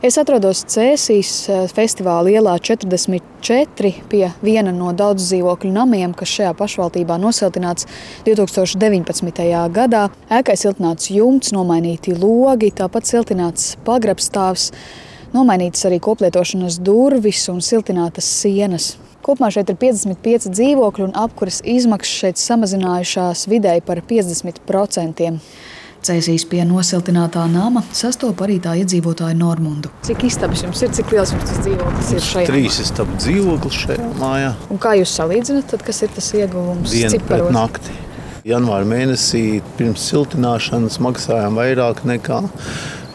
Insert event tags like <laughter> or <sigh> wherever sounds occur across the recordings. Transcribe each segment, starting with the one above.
Es atrodos Cēsīs eh, festivāla ielā 44 pie viena no daudz dzīvokļu namiem, kas šajā pašvaldībā nosiltināts 2019. gadā. Ēkai siltināts jumts, nomainīti logi, tāpat siltināts pagrabstāvs, nomainītas arī koplietošanas durvis un siltinātas sienas. Kopumā šeit ir 55 dzīvokļi un apkuras izmaksas šeit samazinājušās vidēji par 50%. Cēsīs pie nosiltinātā nama sastopa arī tā iedzīvotāju Normundu. Cik istabas jums ir, cik liels jums tas dzīvoklis ir šeit? Trīs istabu dzīvoklis šajā mājā. Un kā jūs salīdzināt, tad, kas ir tas ieguvums? Dienu ciparos? pret nakti. Janvāra mēnesī pirms siltināšanas maksājām vairāk nekā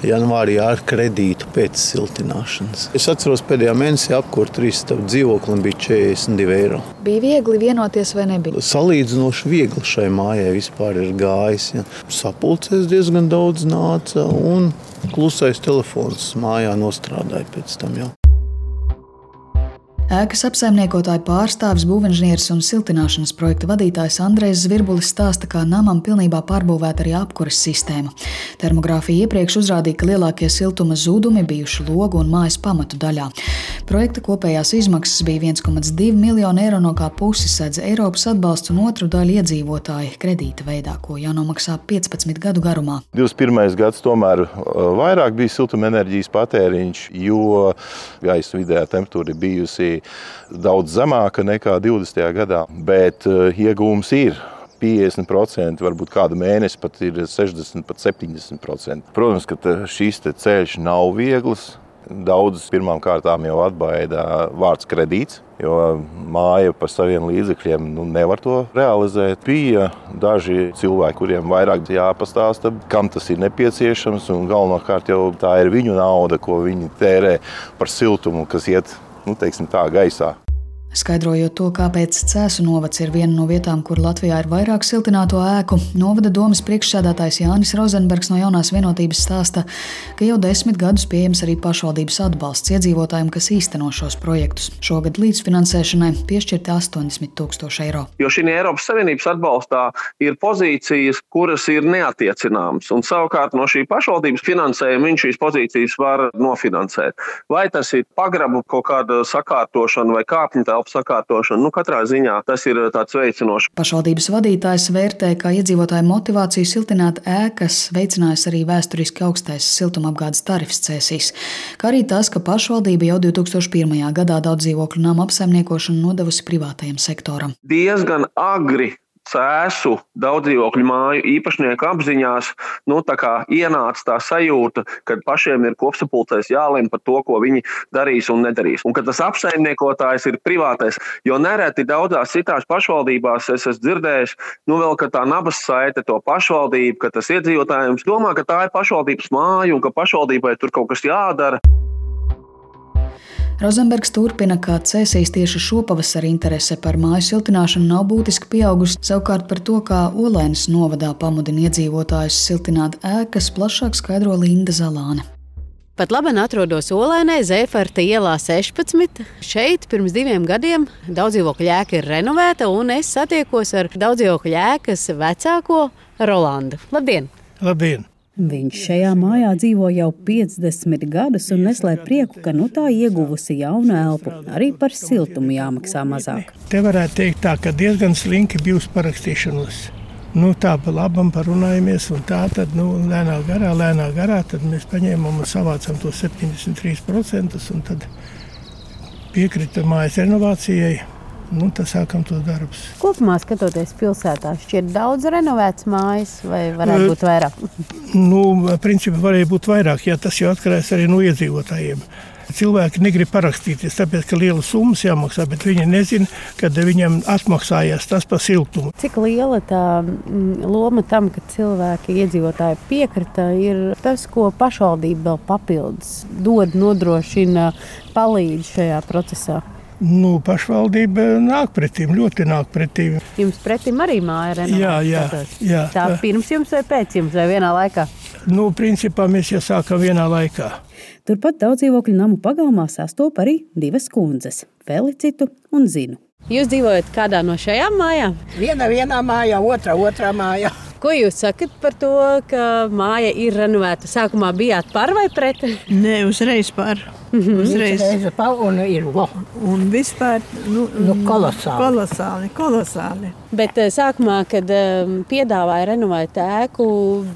janvārī ar kredītu pēc siltināšanas. Es atceros, pēdējā mēnesī apkur trīs stāvu dzīvoklim bija 42 eiro. Bija viegli vienoties vai nebija? Salīdzinoši viegli šai mājai vispār ir gājis. Ja. Sapulcēs diezgan daudz nāca un klusais telefons mājā nostrādāja pēc tam jau. Ēkas apsaimniekotāja pārstāvis, būvinženieris un siltināšanas projekta vadītājs Andrejs Zvirbulis stāsta, ka namam pilnībā pārbūvēta arī apkuras sistēma. Termogrāfija iepriekš uzrādīja, ka lielākie siltuma zudumi bijuši logu un mājas pamatu daļā. Projekta kopējās izmaksas bija 1,2 miljonu eiro, no kā pusi sedz Eiropas atbalsts un otru daļu iedzīvotāji kredīta veidā, ko jānomaksā 15 gadu garumā. 21. gads tomēr uh, vairāk bija siltumenerģijas patēriņš, jo gaisa vidējā temperatūra ir bijusi daudz zemāka nekā 20. gadā. Bet uh, iegūms ir. 50%, varbūt kādu mēnesi pat ir 60, pat 70%. Protams, ka te ceļš nav viegls. Daudzus pirmām kārtām jau atbaida vārds kredīts, jo māja par saviem līdzekļiem nu, nevar to realizēt. Bija daži cilvēki, kuriem vairāk jāpastāsta, kam tas ir nepieciešams. Galvenokārt jau tā ir viņu nauda, ko viņi tērē par siltumu, kas iet nu, teiksim, tā gaisā. Skaidrojot to, kāpēc Cēzu novads ir viena no vietām, kur Latvijā ir vairāk siltināto ēku, novada domas priekšsēdētājs Jānis Rozenbergs no jaunās vienotības stāsta, ka jau desmit gadus pieejams arī pašvaldības atbalsts iedzīvotājiem, kas īsteno šos projektus. Šogad līdzfinansēšanai piešķirti 80 tūkstoši eiro. Jo šī Eiropas Savienības atbalstā ir pozīcijas, kuras ir neatiecināmas. Un savukārt no šī pašvaldības finansējuma viņš šīs pozīcijas var nofinansēt. Vai tas ir pagrabu kaut kāda sakārtošana vai kāpņu telpu sakārtošana, nu katrā ziņā tas ir tāds veicinošs. Pašvaldības vadītājs vērtē, ka iedzīvotāju motivāciju siltināt ēkas veicinājis arī vēsturiski augstais siltumapgādes tarifs cēsīs, kā arī tas, ka pašvaldība jau 2001. gadā daudz dzīvokļu nama apsaimniekošanu nodevusi privātajam sektoram. Diezgan agri cēsu daudzdzīvokļu māju īpašnieku apziņās nu, tā ienāca tā sajūta, ka pašiem ir kopsapulcēs jālem par to, ko viņi darīs un nedarīs. Un ka tas apsaimniekotājs ir privātais. Jo nereti daudzās citās pašvaldībās es esmu dzirdējis, nu, vēl, ka tā nabas saite to pašvaldību, ka tas iedzīvotājiem domā, ka tā ir pašvaldības māja un ka pašvaldībai tur kaut kas jādara. Rozenbergs turpina, ka cēsīs tieši šopavasar interese par māju siltināšanu nav būtiski pieaugusi. Savukārt par to, kā Olēnas novadā pamudina iedzīvotājus siltināt ēkas, plašāk skaidro Linda Zalāne. Pat labi atrodos Olēnē, Zēfarta ielā 16. Šeit pirms diviem gadiem daudzdzīvokļu ēka ir renovēta, un es satiekos ar daudzdzīvokļu ēkas vecāko Rolandu. Labdien! Labdien! Viņš šajā mājā dzīvo jau 50 gadus un neslēp prieku, ka nu tā ieguvusi jaunu elpu. Arī par siltumu jāmaksā mazāk. Te varētu teikt, tā, ka diezgan slinki bijusi parakstīšanos. Nu, tā pa labam parunājamies, un tā tad nu, lēnā garā, lēnā garā mēs paņēmām un savācām to 73%, un tad piekrita mājas renovācijai. Nu, tad sākam to darbus. Kopumā skatoties pilsētā, šķiet daudz renovēts mājas, vai varētu būt vairāk? <laughs> Nu, principā varēja būt vairāk, ja tas jau atkarās arī no iedzīvotājiem. Cilvēki negrib parakstīties, tāpēc, ka liela summas jāmaksā, bet viņi nezina, kad viņam atmaksājās tas par siltumu. Cik liela tā mm, loma tam, ka cilvēki, iedzīvotāji piekrita, ir tas, ko pašvaldība vēl papildus dod, nodrošina, palīdz šajā procesā? Nu, pašvaldība nāk pretim, ļoti nāk pretim. Jums pretim arī māja renovācija. Jā, jā, jā. Tā pirms jums vai pēc jums vai vienā laikā? Nu, principā mēs jau sākam vienā laikā. Turpat daudz dzīvokļu namu pagalmā sastopas arī divas kundzes - Felicitu un Zinu. Jūs dzīvojat kādā no šajām mājām? Viena vienā mājā, otra otrā mājā. Ko jūs sakat par to, ka māja ir renovēta? Sākumā bijāt par vai pret? Nē, uzreiz par. Uzreiz. Uzreiz par un ir lo. Un vispār nu, Nu, kolosāli. kolosāli, kolosāli. Bet eh, sākumā, kad um, piedāvāja renovēt ēku,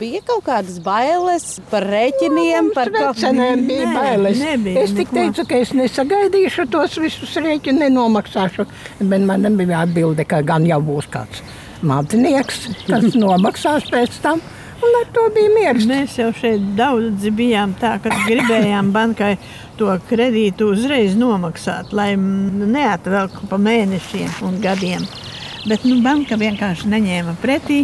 bija kaut kādas bailes par rēķiniem, par kaut Cenēm bija Nē, bailes. nebija es tik neko. teicu, ka es nesagaidīšu tos visus rēķinus, nenomaksāšu. Bet man bija atbilde, ka gan jau būs kāds mantinieks, kas <laughs> nomaksās pēc tam. Un ar to bija mieres. Mēs jau šeit daudz bijām tā, ka gribējām bankai to kredītu uzreiz nomaksāt, lai mm, neatvelk pa mēnešiem un gadiem. Bet nu, banka vienkārši neņēma pretī,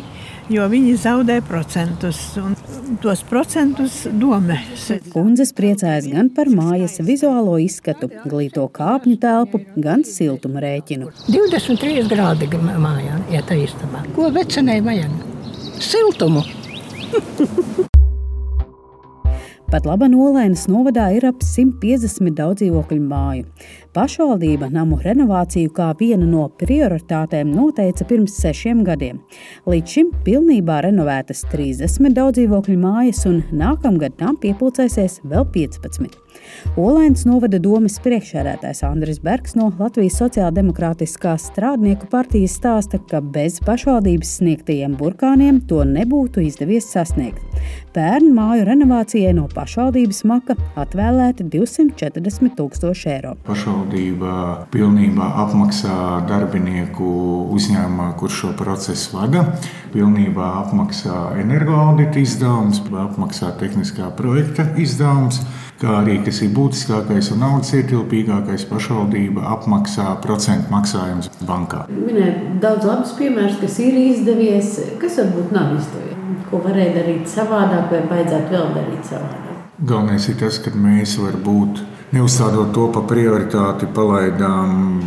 jo viņi zaudē procentus. Un tos procentus domēs. Kundzes priecājas gan par mājas vizuālo izskatu, glīto kāpņu telpu, gan siltuma rēķinu. 23 grādi mājā, ja tā istabā. Ko vecenei vajag? Siltumu. <laughs> Pat laba nolainas novadā ir ap 150 daudzdzīvokļu māju. Pašvaldība namu renovāciju kā vienu no prioritātēm noteica pirms sešiem gadiem. Līdz šim pilnībā renovētas 30 daudzdzīvokļu mājas, un nākamgad tam piepildīsies vēl 15. Olēnas novada domas priekšsēdētājs Andris Bergs no Latvijas Sociāldemokrātiskās strādnieku partijas stāsta, ka bez pašvaldības sniegtajiem burkāniem to nebūtu izdevies sasniegt. Pērn māju renovācijai no pašvaldības maka atvēlēti 240 tūkstoši eiro. Pašvaldība pilnībā apmaksā darbinieku uzņēmumā, kurš šo procesu vada. Pilnībā apmaksā energoaudita izdevums, apmaksā tehniskā projekta izdevums, kā arī, kas ir būtiskākais un naudas ietilpīgākais, pašvaldība apmaksā procentu maksājumus bankā. Minēt daudz labus piemērus, kas ir izdevies, kas varbūt nav izdevies. Ko varēja darīt savādāk, vai vajadzētu vēl darīt savādāk. Galvenais ir tas, ka mēs varbūt neuzstādot to par prioritāti, palaidām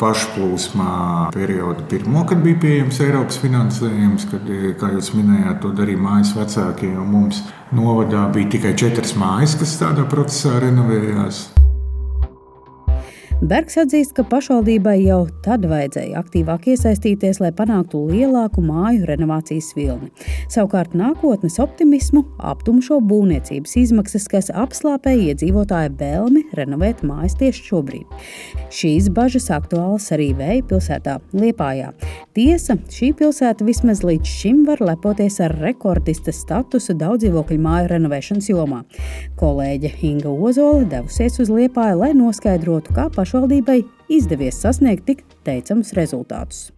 pašplūsmā periodu pirmo, kad bija pieejams Eiropas finansējums, kad, kā jūs minējāt, to darīja mājas vecākie. Mums novadā bija tikai četras mājas, kas tādā procesā renovējās. Bergs atzīst, ka pašvaldībai jau tad vajadzēja aktīvāk iesaistīties, lai panāktu lielāku māju renovācijas vilni. Savukārt nākotnes optimismu aptumšo būvniecības izmaksas, kas apslāpē iedzīvotāju vēlmi renovēt mājas tieši šobrīd. Šīs bažas aktuālas arī Vēja pilsētā Liepājā. Tiesa, šī pilsēta vismaz līdz šim var lepoties ar rekordista statusu daudzdzīvokļu māju renovēšanas jomā. Kolēģe Inga Ozola devusies uz Liepāju, lai noskaidrotu, kā pašvaldībai izdevies sasniegt tik teicamus rezultātus.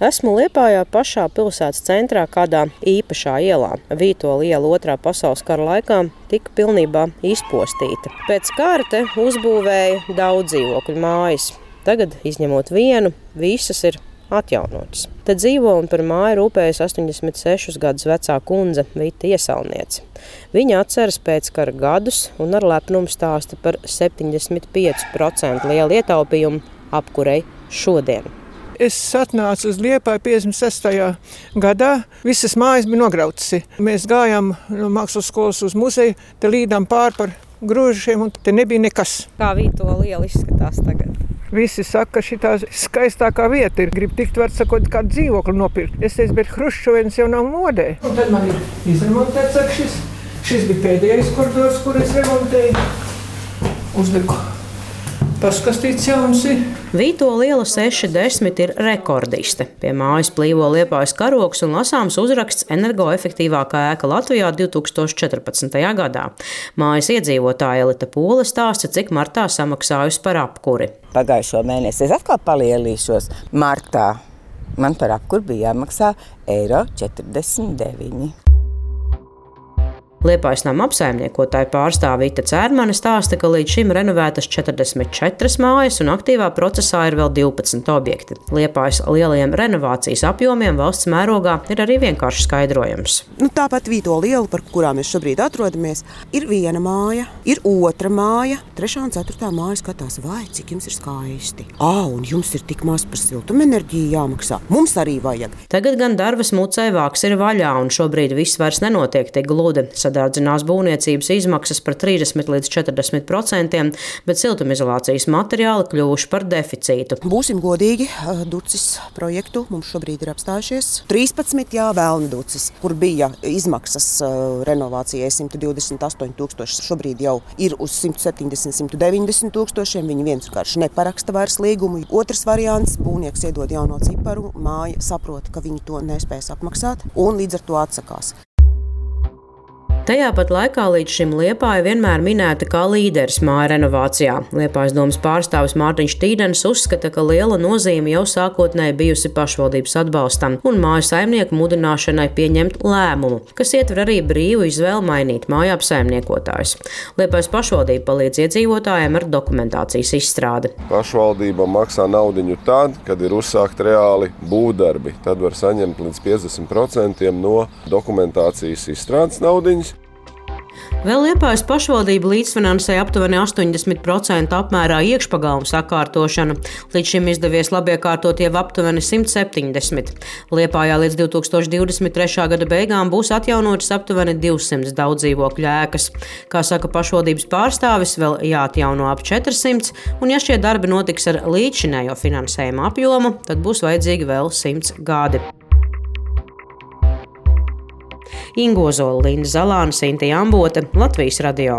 Esmu Liepājā pašā pilsētas centrā, kādā īpašā ielā. Vītola iela otrā pasaules kara laikā tika pilnībā izpostīta. Pēc kara te uzbūvēja daudz dzīvokļu mājas. Tagad, izņemot vienu, visas ir atjaunotas. Te dzīvo un par māju rūpējas 86 gadus vecā kundze Vita Iesalniece. Viņa atceras pēckara gadus un ar lepnumu stāsta par 75% lielu ietaupījumu apkurei šodien. Es atnācu uz Liepāju 56. gadā. Visas mājas bija nograutas. Mēs gājām no mākslas skolas uz muzeju, te līdām pāri par grožiem, un te nebija nekas. Kā Vītola liela izskatās tagad? Visi saka, ka šī skaistākā vieta. Ir. Gribu tikt, var sakot, kādu dzīvokli nopirkt. Es teicu, bet Hruščovens jau nav modē. Un tad man ir izremontēts šis. Šis bija pēdējais koridors, kur es remontēju. Uzliku paskastīts jauns. ir. Vītola liela 60 ir rekordiste. Pie mājas plīvo liepājas karoks un lasāms uzraksts energoefektīvākā ēka Latvijā 2014. gadā. Mājas iedzīvotāja Elita Pūle stāsta, cik martā samaksājusi par apkuri. Pagājušo mēnesi es atkal palielīšos. Martā man par apkuri bija jāmaksā eiro 49. Liepājas nama apsaimniekotāja pārstāvīta Cērmane stāsta, ka līdz šim renovētas 44 mājas un aktīvā procesā ir vēl 12 objekti. Liepājas lielajiem renovācijas apjomiem valsts mērogā ir arī vienkāršs skaidrojums. Nu, tāpat Vīto liela, par kurām mēs šobrīd atrodamies, ir viena māja, ir otra māja, trešā un ceturtā māja skatās, vai cik jums ir skaisti. Ah, un jums ir tik maz par siltumenerģiju jāmaksā. Mums arī vajag. Tagad gan darbas mucē vāks ir vaļā, un šobrīd viss vairs nenotiek tik gludi. Sadārdzinās būvniecības izmaksas par 30 līdz 40 procentiem, bet siltumizolācijas materiāli kļuvuši par deficītu. Būsim godīgi, Ducis projektu mums šobrīd ir apstājušies 13, jā, vēlni Ducis, kur bija izmaksas renovācijai 128 tūkstoši, šobrīd jau ir uz 170, 190 tūkstošiem. Viņi vienkārši neparaksta vairs līgumu. Otrs variants - būvnieks iedod jauno ciparu, māja saprot, ka viņi to nespēs apmaksāt un līdz ar to atsakās. Tajā pat laikā līdz šim Liepāja vienmēr minēta kā līderis māja renovācijā. Liepājas domas pārstāvis Mārtiņš Tīdens uzskata, ka liela nozīme jau sākotnēji bijusi pašvaldības atbalstam un māju saimnieku mudināšanai pieņemt lēmumu, kas ietver arī brīvu izvēli mainīt māju apsaimniekotājus. Liepājas pašvaldība palīdz iedzīvotājiem ar dokumentācijas izstrādi. Pašvaldība maksā naudu tad, kad ir uzsākti reāli būvdarbi. Tad var saņemt līdz 50% no dokumentācijas izstrādes naudas. Vēl Liepājas pašvaldība līdzfinansēja aptuveni 80% apmērā iekšpagalmu sakārtošanu. Līdz šim izdevies labiekārtot jau aptuveni 170. Liepājā līdz 2023. gada beigām būs atjaunotas aptuveni 200 daudzdzīvokļu ēkas. Kā saka pašvaldības pārstāvis, vēl jāatjauno ap 400, un ja šie darbi notiks ar līdzinējo finansējumu apjomu, tad būs vajadzīgi vēl 100 gadi. Ingozola, Linda Zalāna, Sintīna Ambote, Latvijas radio.